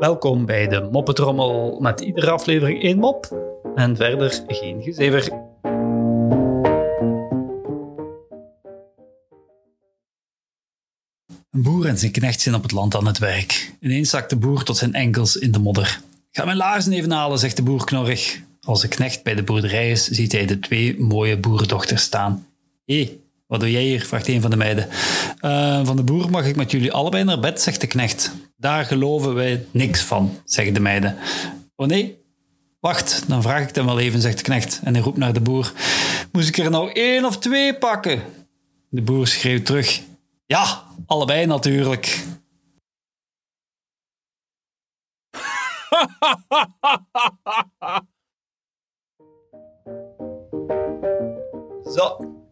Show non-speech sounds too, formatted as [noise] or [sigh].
Welkom bij de Moppetrommel met iedere aflevering één mop en verder geen gezever. Een boer en zijn knecht zijn op het land aan het werk. Ineens zakt de boer tot zijn enkels in de modder. Ga mijn laarzen even halen, zegt de boer knorrig. Als de knecht bij de boerderij is, ziet hij de twee mooie boerendochters staan. Hé, wat doe jij hier? vraagt een van de meiden. "Eh, van de boer mag ik met jullie allebei naar bed, zegt de knecht. Daar geloven wij niks van, zeggen de meiden. Oh nee? Wacht, dan vraag ik dan wel even, zegt de knecht. En hij roept naar de boer. Moest ik er nou één of twee pakken? De boer schreeuwt terug. Ja, allebei natuurlijk. [laughs] Zo,